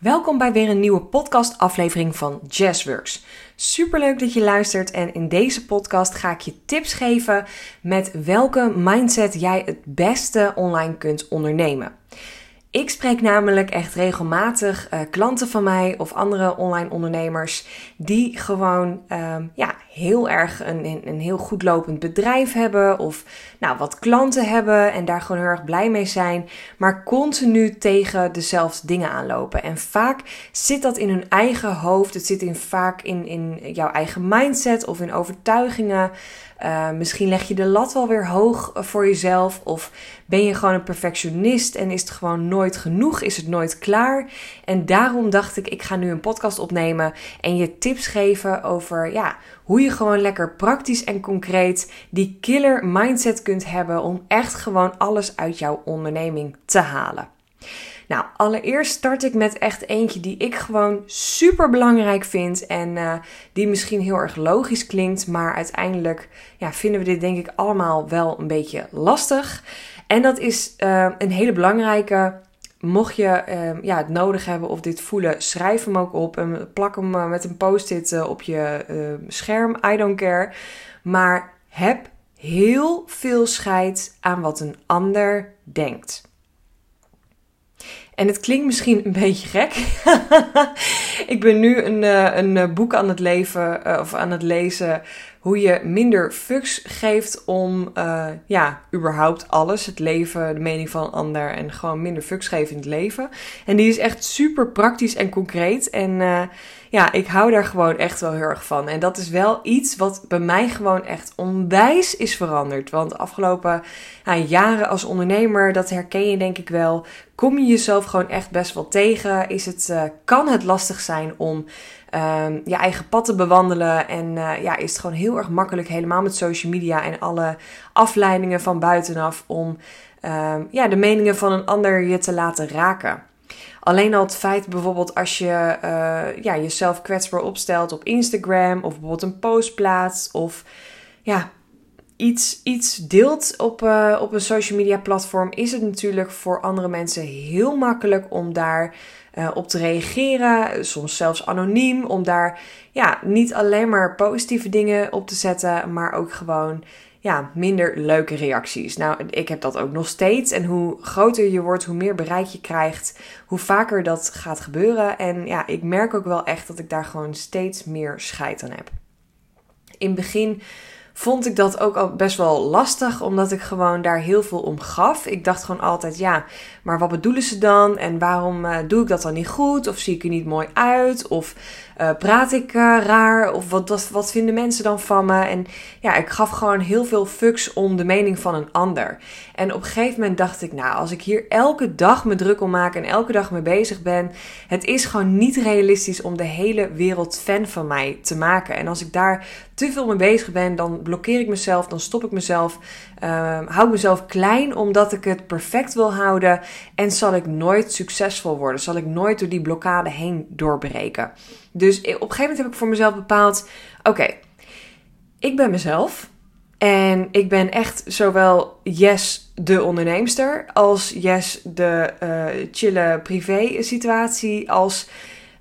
Welkom bij weer een nieuwe podcast-aflevering van Jazzworks. Superleuk dat je luistert en in deze podcast ga ik je tips geven met welke mindset jij het beste online kunt ondernemen. Ik spreek namelijk echt regelmatig uh, klanten van mij of andere online ondernemers die gewoon uh, ja, heel erg een, een heel goed lopend bedrijf hebben of nou, wat klanten hebben en daar gewoon heel erg blij mee zijn, maar continu tegen dezelfde dingen aanlopen. En vaak zit dat in hun eigen hoofd, het zit in, vaak in, in jouw eigen mindset of in overtuigingen. Uh, misschien leg je de lat wel weer hoog voor jezelf. Of ben je gewoon een perfectionist en is het gewoon nooit genoeg? Is het nooit klaar? En daarom dacht ik, ik ga nu een podcast opnemen en je tips geven over ja, hoe je gewoon lekker praktisch en concreet die killer mindset kunt hebben om echt gewoon alles uit jouw onderneming te halen. Nou, allereerst start ik met echt eentje die ik gewoon super belangrijk vind. En uh, die misschien heel erg logisch klinkt. Maar uiteindelijk ja, vinden we dit denk ik allemaal wel een beetje lastig. En dat is uh, een hele belangrijke. Mocht je uh, ja, het nodig hebben of dit voelen, schrijf hem ook op. En plak hem met een post-it op je scherm. I don't care. Maar heb heel veel scheid aan wat een ander denkt. En het klinkt misschien een beetje gek. ik ben nu een, eh, een eh, boek aan het leven eh, of aan het lezen hoe je minder fucks geeft om ja, überhaupt alles, het leven, de mening van een ander en gewoon minder fucks geven in het leven. En die is echt super praktisch en concreet en ja, ik hou daar gewoon echt wel heel erg van. En dat is wel iets wat bij mij gewoon echt onwijs is veranderd. Want de afgelopen jaren als ondernemer, dat herken je denk ik wel, kom je jezelf gewoon echt best wel tegen. Is het, uh, kan het lastig zijn om um, je eigen pad te bewandelen. En uh, ja, is het gewoon heel erg makkelijk, helemaal met social media en alle afleidingen van buitenaf, om um, ja, de meningen van een ander je te laten raken. Alleen al het feit bijvoorbeeld als je uh, ja, jezelf kwetsbaar opstelt op Instagram of bijvoorbeeld een post plaatst of ja, iets, iets deelt op, uh, op een social media platform, is het natuurlijk voor andere mensen heel makkelijk om daar uh, op te reageren. Soms zelfs anoniem, om daar ja, niet alleen maar positieve dingen op te zetten, maar ook gewoon ja, minder leuke reacties. Nou, ik heb dat ook nog steeds. En hoe groter je wordt, hoe meer bereik je krijgt, hoe vaker dat gaat gebeuren. En ja, ik merk ook wel echt dat ik daar gewoon steeds meer scheid aan heb. In het begin vond ik dat ook al best wel lastig, omdat ik gewoon daar heel veel om gaf. Ik dacht gewoon altijd, ja, maar wat bedoelen ze dan? En waarom uh, doe ik dat dan niet goed? Of zie ik er niet mooi uit? Of uh, praat ik uh, raar? Of wat, wat, wat vinden mensen dan van me? En ja, ik gaf gewoon heel veel fucks om de mening van een ander. En op een gegeven moment dacht ik, nou, als ik hier elke dag me druk om maak en elke dag mee bezig ben, het is gewoon niet realistisch om de hele wereld fan van mij te maken. En als ik daar te veel mee bezig ben, dan blokkeer ik mezelf, dan stop ik mezelf, uh, hou ik mezelf klein omdat ik het perfect wil houden en zal ik nooit succesvol worden, zal ik nooit door die blokkade heen doorbreken. Dus op een gegeven moment heb ik voor mezelf bepaald: oké, ik ben mezelf. En ik ben echt zowel Yes, de onderneemster, als Yes, de uh, chille privé situatie, als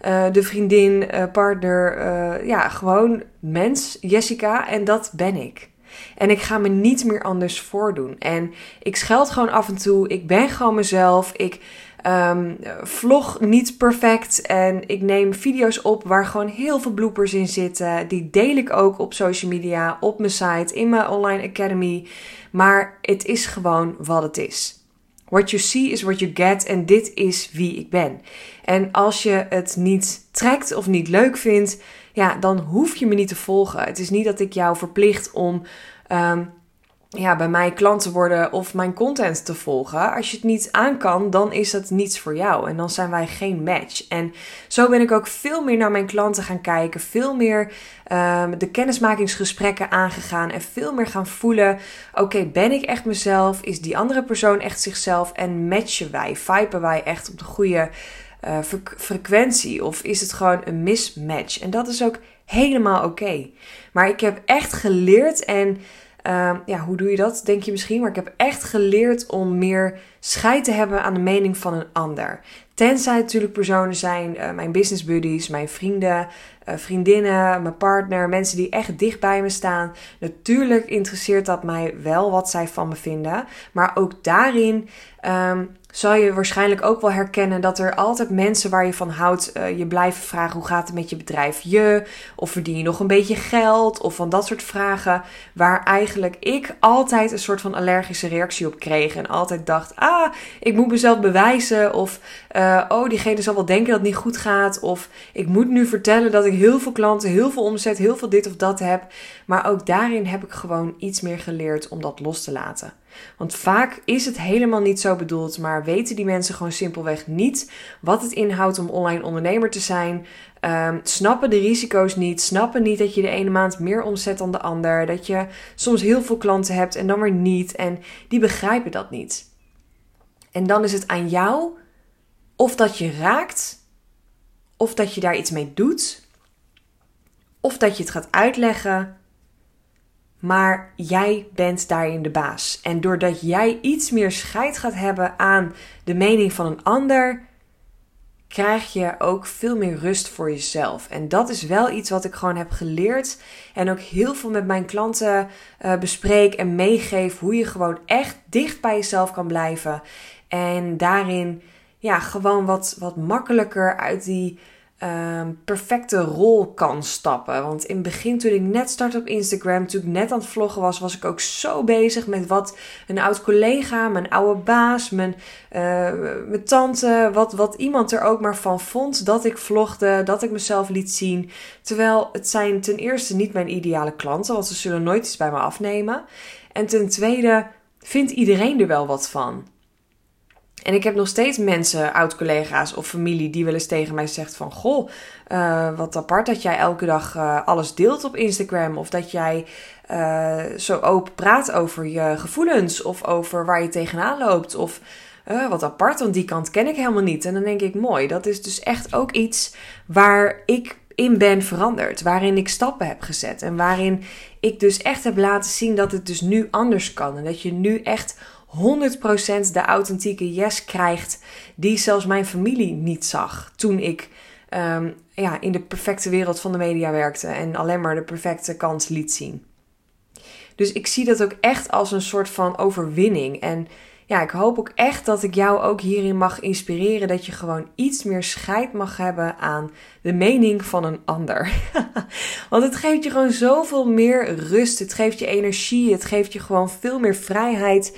uh, de vriendin, uh, partner, ja, gewoon mens, Jessica. En dat ben ik. En ik ga me niet meer anders voordoen. En ik scheld gewoon af en toe. Ik ben gewoon mezelf. Ik um, vlog niet perfect. En ik neem video's op waar gewoon heel veel bloopers in zitten. Die deel ik ook op social media, op mijn site, in mijn online academy. Maar het is gewoon wat het is. What you see is what you get. En dit is wie ik ben. En als je het niet trekt of niet leuk vindt, ja, dan hoef je me niet te volgen. Het is niet dat ik jou verplicht om um, ja, bij mij klant te worden of mijn content te volgen. Als je het niet aan kan, dan is dat niets voor jou. En dan zijn wij geen match. En zo ben ik ook veel meer naar mijn klanten gaan kijken. Veel meer um, de kennismakingsgesprekken aangegaan. En veel meer gaan voelen: oké, ben ik echt mezelf? Is die andere persoon echt zichzelf? En matchen wij? Vipen wij echt op de goede uh, frequentie? Of is het gewoon een mismatch? En dat is ook helemaal oké. Maar ik heb echt geleerd en Ehm, ja, hoe doe je dat? Denk je misschien. Maar ik heb echt geleerd om meer scheid te hebben aan de mening van een ander. Tenzij natuurlijk personen zijn, uh, mijn business buddies, mijn vrienden, uh, vriendinnen, mijn partner, mensen die echt dicht bij me staan. Natuurlijk interesseert dat mij wel wat zij van me vinden. Maar ook daarin um, zal je waarschijnlijk ook wel herkennen dat er altijd mensen waar je van houdt uh, je blijven vragen hoe gaat het met je bedrijf? Je? Of verdien je nog een beetje geld? Of van dat soort vragen waar eigenlijk ik altijd een soort van allergische reactie op kreeg en altijd dacht ah ik moet mezelf bewijzen of uh, oh diegene zal wel denken dat het niet goed gaat of ik moet nu vertellen dat ik heel veel klanten heel veel omzet heel veel dit of dat heb. Maar ook daarin heb ik gewoon iets meer geleerd om dat los te laten want vaak is het helemaal niet zo bedoeld, maar weten die mensen gewoon simpelweg niet wat het inhoudt om online ondernemer te zijn. Um, snappen de risico's niet, snappen niet dat je de ene maand meer omzet dan de ander, dat je soms heel veel klanten hebt en dan weer niet. En die begrijpen dat niet. En dan is het aan jou of dat je raakt, of dat je daar iets mee doet, of dat je het gaat uitleggen maar jij bent daarin de baas. En doordat jij iets meer scheid gaat hebben aan de mening van een ander, krijg je ook veel meer rust voor jezelf. En dat is wel iets wat ik gewoon heb geleerd. En ook heel veel met mijn klanten uh, bespreek en meegeef. Hoe je gewoon echt dicht bij jezelf kan blijven. En daarin ja, gewoon wat, wat makkelijker uit die um, perfecte rol kan stappen. Want in het begin, toen ik net startte op Instagram, toen ik net aan het vloggen was, was ik ook zo bezig met wat een oud collega, mijn oude baas, mijn, uh, tante, wat, wat iemand er ook maar van vond dat ik vlogde, dat ik mezelf liet zien. Terwijl het zijn ten eerste niet mijn ideale klanten, want ze zullen nooit iets bij me afnemen. En ten tweede vindt iedereen er wel wat van. En ik heb nog steeds mensen, oud-collega's of familie, die wel eens tegen mij zegt van... Goh, uh, wat apart dat jij elke dag uh, alles deelt op Instagram. Of dat jij uh, zo open praat over je gevoelens of over waar je tegenaan loopt. Of wat apart, want die kant ken ik helemaal niet. En dan denk ik, mooi, dat is dus echt ook iets waar ik in ben veranderd. Waarin ik stappen heb gezet. En waarin ik dus echt heb laten zien dat het dus nu anders kan. En dat je nu echt 100% de authentieke yes krijgt die zelfs mijn familie niet zag toen ik um, ja, in de perfecte wereld van de media werkte en alleen maar de perfecte kans liet zien. Dus ik zie dat ook echt als een soort van overwinning. En ja, ik hoop ook echt dat ik jou ook hierin mag inspireren. Dat je gewoon iets meer scheid mag hebben aan de mening van een ander. Want het geeft je gewoon zoveel meer rust. Het geeft je energie. Het geeft je gewoon veel meer vrijheid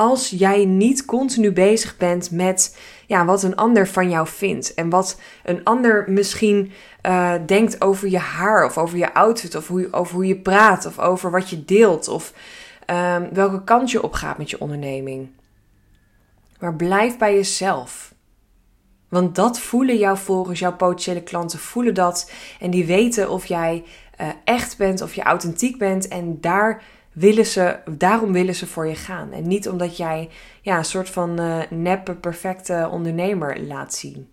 als jij niet continu bezig bent met ja, wat een ander van jou vindt. En wat een ander misschien uh, denkt over je haar of over je outfit of hoe, over hoe je praat of over wat je deelt of um, welke kant je opgaat met je onderneming. Maar blijf bij jezelf. Want dat voelen jouw volgers, jouw potentiële klanten voelen dat. En die weten of jij uh, echt bent, of je authentiek bent. En daar willen ze, daarom willen ze voor je gaan. En niet omdat jij ja, een soort van uh, neppe, perfecte ondernemer laat zien.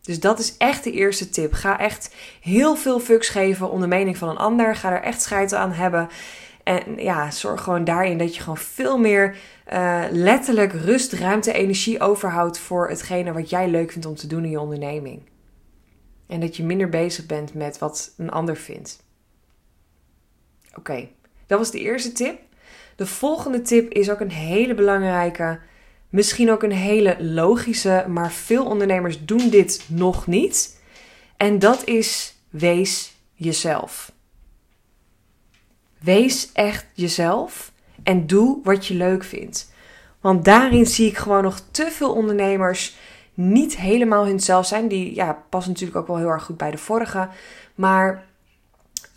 Dus dat is echt de eerste tip. Ga echt heel veel fucks geven om de mening van een ander. Ga er echt scheid aan hebben. En ja, zorg gewoon daarin dat je gewoon veel meer uh, letterlijk rust, ruimte, energie overhoudt voor hetgene wat jij leuk vindt om te doen in je onderneming. En dat je minder bezig bent met wat een ander vindt. Oké, dat was de eerste tip. De volgende tip is ook een hele belangrijke, misschien ook een hele logische, maar veel ondernemers doen dit nog niet. En dat is wees jezelf. Wees echt jezelf en doe wat je leuk vindt. Want daarin zie ik gewoon nog te veel ondernemers niet helemaal hunzelf zijn. Die ja, passen natuurlijk ook wel heel erg goed bij de vorige. Maar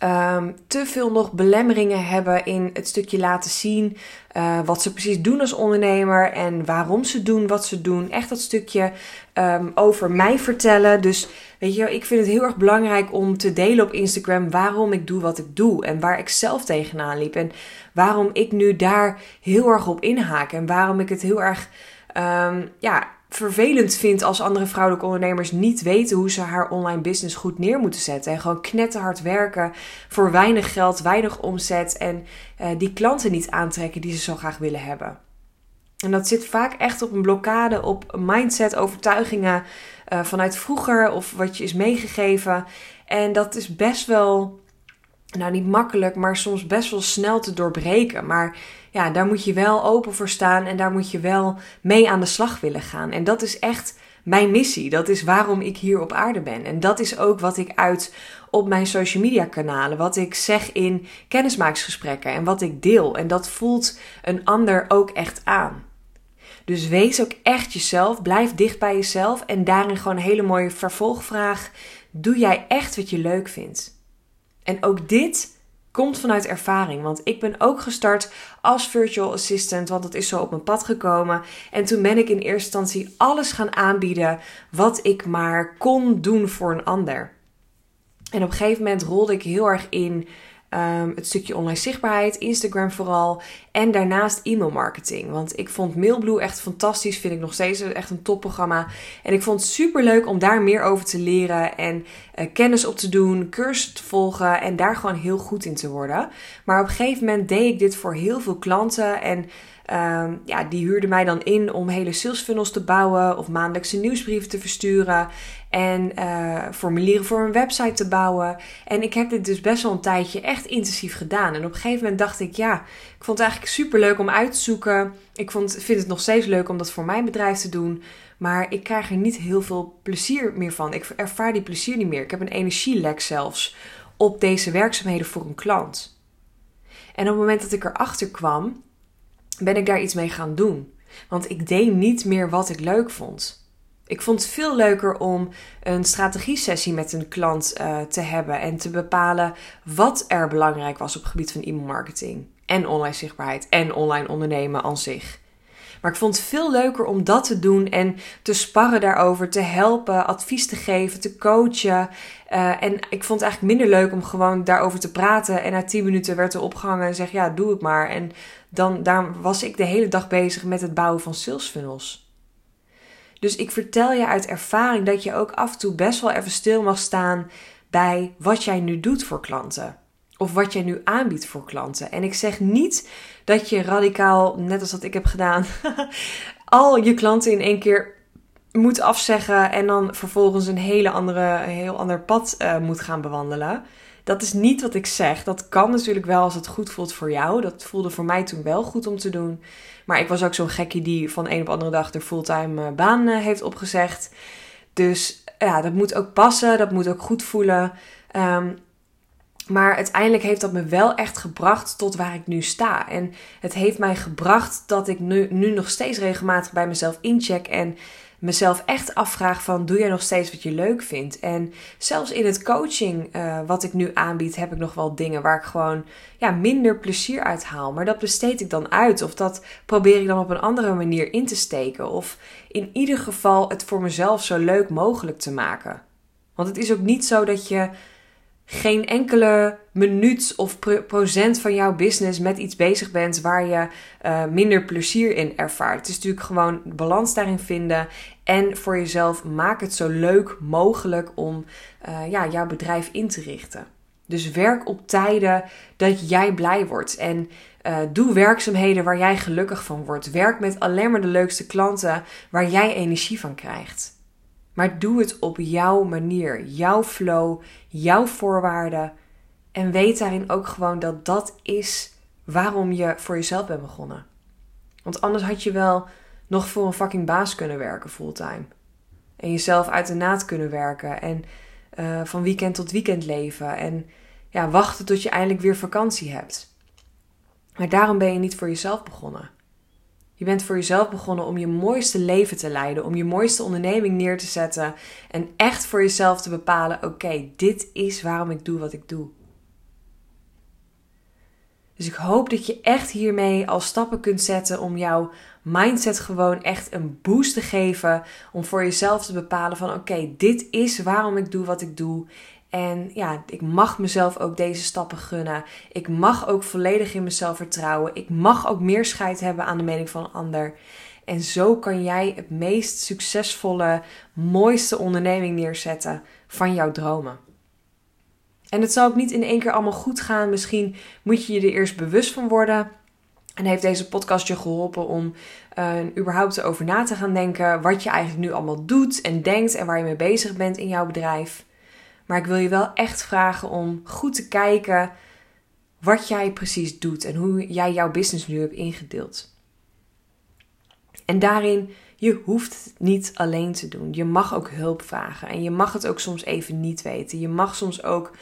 um, te veel nog belemmeringen hebben in het stukje laten zien uh, wat ze precies doen als ondernemer en waarom ze doen wat ze doen. Echt dat stukje um, over mij vertellen. Dus weet je, ik vind het heel erg belangrijk om te delen op Instagram waarom ik doe wat ik doe en waar ik zelf tegenaan liep en waarom ik nu daar heel erg op inhaak en waarom ik het heel erg um, ja vervelend vind als andere vrouwelijke ondernemers niet weten hoe ze haar online business goed neer moeten zetten. En gewoon knetterhard werken voor weinig geld, weinig omzet en uh, die klanten niet aantrekken die ze zo graag willen hebben. En dat zit vaak echt op een blokkade, op mindset, overtuigingen uh, vanuit vroeger of wat je is meegegeven. En dat is best wel, nou niet makkelijk, maar soms best wel snel te doorbreken. Maar ja, daar moet je wel open voor staan en daar moet je wel mee aan de slag willen gaan. En dat is echt mijn missie. Dat is waarom ik hier op aarde ben. En dat is ook wat ik uit op mijn social media kanalen, wat ik zeg in kennismakingsgesprekken en wat ik deel. En dat voelt een ander ook echt aan. Dus wees ook echt jezelf, blijf dicht bij jezelf en daarin gewoon een hele mooie vervolgvraag. Doe jij echt wat je leuk vindt? En ook dit komt vanuit ervaring. Want ik ben ook gestart als virtual assistant, want dat is zo op mijn pad gekomen. En toen ben ik in eerste instantie alles gaan aanbieden wat ik maar kon doen voor een ander. En op een gegeven moment rolde ik heel erg in Um, het stukje online zichtbaarheid, Instagram vooral. En daarnaast e-mail marketing. Want ik vond Mailblue echt fantastisch. Vind ik nog steeds echt een topprogramma. En ik vond het super leuk om daar meer over te leren. En uh, kennis op te doen, cursussen te volgen. En daar gewoon heel goed in te worden. Maar op een gegeven moment deed ik dit voor heel veel klanten. En Um, ja, die huurde mij dan in om hele sales funnels te bouwen of maandelijkse nieuwsbrieven te versturen en uh, formulieren voor een website te bouwen. En ik heb dit dus best wel een tijdje echt intensief gedaan. En op een gegeven moment dacht ik, ja, ik vond het eigenlijk super leuk om uit te zoeken. Ik vond, vind het nog steeds leuk om dat voor mijn bedrijf te doen. Maar ik krijg er niet heel veel plezier meer van. Ik ervaar die plezier niet meer. Ik heb een energielek zelfs op deze werkzaamheden voor een klant. En op het moment dat ik erachter kwam ben ik daar iets mee gaan doen. Want ik deed niet meer wat ik leuk vond. Ik vond het veel leuker om een strategie-sessie met een klant uh, te hebben en te bepalen wat er belangrijk was op het gebied van e-mailmarketing en online zichtbaarheid en online ondernemen aan zich. Maar ik vond het veel leuker om dat te doen en te sparren daarover, te helpen, advies te geven, te coachen. Uh, en ik vond het eigenlijk minder leuk om gewoon daarover te praten. En na 10 minuten werd er opgehangen en zeg ja, doe het maar. En dan daar was ik de hele dag bezig met het bouwen van sales funnels. Dus ik vertel je uit ervaring dat je ook af en toe best wel even stil mag staan bij wat jij nu doet voor klanten. Of wat jij nu aanbiedt voor klanten. En ik zeg niet dat je radicaal, net als wat ik heb gedaan, al je klanten in één keer moet afzeggen en dan vervolgens een hele andere, heel ander pad uh, moet gaan bewandelen. Dat is niet wat ik zeg. Dat kan natuurlijk wel als het goed voelt voor jou. Dat voelde voor mij toen wel goed om te doen. Maar ik was ook zo'n gekkie die van een op andere dag de fulltime eh, baan eh, heeft opgezegd. Dus ja, dat moet ook passen. Dat moet ook goed voelen. Um, maar uiteindelijk heeft dat me wel echt gebracht tot waar ik nu sta. En het heeft mij gebracht dat ik nu, nu nog steeds regelmatig bij mezelf incheck en mezelf echt afvraag van doe jij nog steeds wat je leuk vindt? En zelfs in het coaching uh, wat ik nu aanbied heb ik nog wel dingen waar ik gewoon ja, minder plezier uit haal. Maar dat besteed ik dan uit of dat probeer ik dan op een andere manier in te steken. Of in ieder geval het voor mezelf zo leuk mogelijk te maken. Want het is ook niet zo dat je geen enkele minuut of procent van jouw business met iets bezig bent waar je uh, minder plezier in ervaart. Het is natuurlijk gewoon balans daarin vinden en voor jezelf maak het zo leuk mogelijk om uh, ja, jouw bedrijf in te richten. Dus werk op tijden dat jij blij wordt en uh, doe werkzaamheden waar jij gelukkig van wordt. Werk met alleen maar de leukste klanten waar jij energie van krijgt. Maar doe het op jouw manier, jouw flow, jouw voorwaarden. En weet daarin ook gewoon dat dat is waarom je voor jezelf bent begonnen. Want anders had je wel nog voor een fucking baas kunnen werken fulltime. En jezelf uit de naad kunnen werken. En uh, van weekend tot weekend leven. En ja, wachten tot je eindelijk weer vakantie hebt. Maar daarom ben je niet voor jezelf begonnen. Je bent voor jezelf begonnen om je mooiste leven te leiden, om je mooiste onderneming neer te zetten en echt voor jezelf te bepalen: oké, dit is waarom ik doe wat ik doe. Dus ik hoop dat je echt hiermee al stappen kunt zetten om jouw mindset gewoon echt een boost te geven. Om voor jezelf te bepalen van oké, dit is waarom ik doe wat ik doe. En ja, ik mag mezelf ook deze stappen gunnen. Ik mag ook volledig in mezelf vertrouwen. Ik mag ook meer scheid hebben aan de mening van een ander. En zo kan jij het meest succesvolle, mooiste onderneming neerzetten van jouw dromen. En het zal ook niet in één keer allemaal goed gaan. Misschien moet je je er eerst bewust van worden. En heeft deze podcast je geholpen om uh, überhaupt over na te gaan denken wat je eigenlijk nu allemaal doet en denkt en waar je mee bezig bent in jouw bedrijf. Maar ik wil je wel echt vragen om goed te kijken wat jij precies doet en hoe jij jouw business nu hebt ingedeeld. En daarin, je hoeft het niet alleen te doen. Je mag ook hulp vragen en je mag het ook soms even niet weten. Je mag soms ook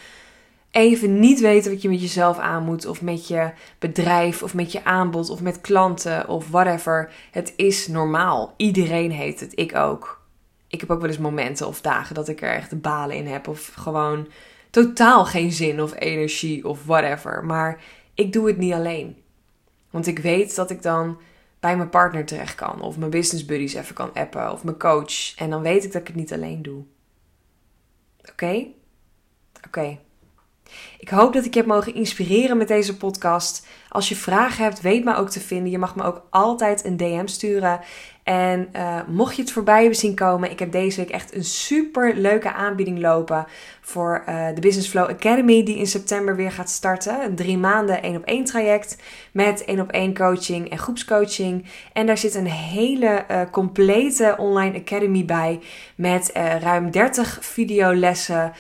even niet weten wat je met jezelf aan moet, of met je bedrijf, of met je aanbod, of met klanten, of whatever. Het is normaal. Iedereen heeft het, ik ook. Ik heb ook wel eens momenten of dagen dat ik er echt balen in heb, of gewoon totaal geen zin of energie of whatever. Maar ik doe het niet alleen. Want ik weet dat ik dan bij mijn partner terecht kan, of mijn business buddies even kan appen, of mijn coach. En dan weet ik dat ik het niet alleen doe. Oké? Oké. Ik hoop dat ik je heb mogen inspireren met deze podcast. Als je vragen hebt, weet me ook te vinden. Je mag me ook altijd een DM sturen. En uh, mocht je het voorbij hebben zien komen, ik heb deze week echt een super leuke aanbieding lopen voor uh, de Business Flow Academy, die in september weer gaat starten. Een drie maanden één op één traject met één op één coaching en groepscoaching. En daar zit een hele uh, complete online academy bij met ruim 30 videolessen,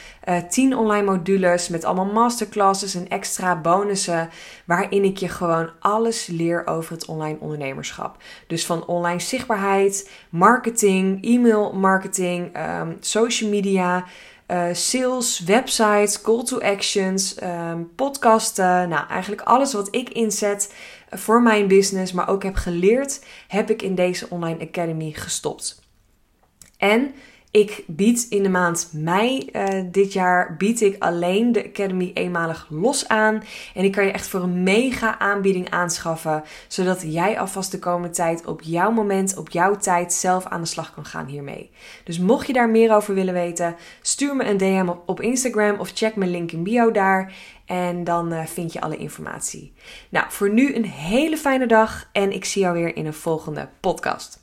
10 online modules met allemaal masterclasses en extra bonussen, waarin ik je gewoon alles leer over het online ondernemerschap. Dus van online zichtbaar marketing, e-mail marketing, um, social media, uh, sales, websites, call to actions, um, podcasten. Nou, eigenlijk alles wat ik inzet voor mijn business, maar ook heb geleerd, heb ik in deze online academy gestopt. En ik bied in de maand mei uh, dit jaar bied ik alleen de Academy eenmalig los aan. En ik kan je echt voor een mega aanbieding aanschaffen. Zodat jij alvast de komende tijd op jouw moment, op jouw tijd zelf aan de slag kan gaan hiermee. Dus mocht je daar meer over willen weten, stuur me een DM op, Instagram of check mijn link in bio daar. En dan uh, vind je alle informatie. Nou, voor nu een hele fijne dag en ik zie jou weer in een volgende podcast.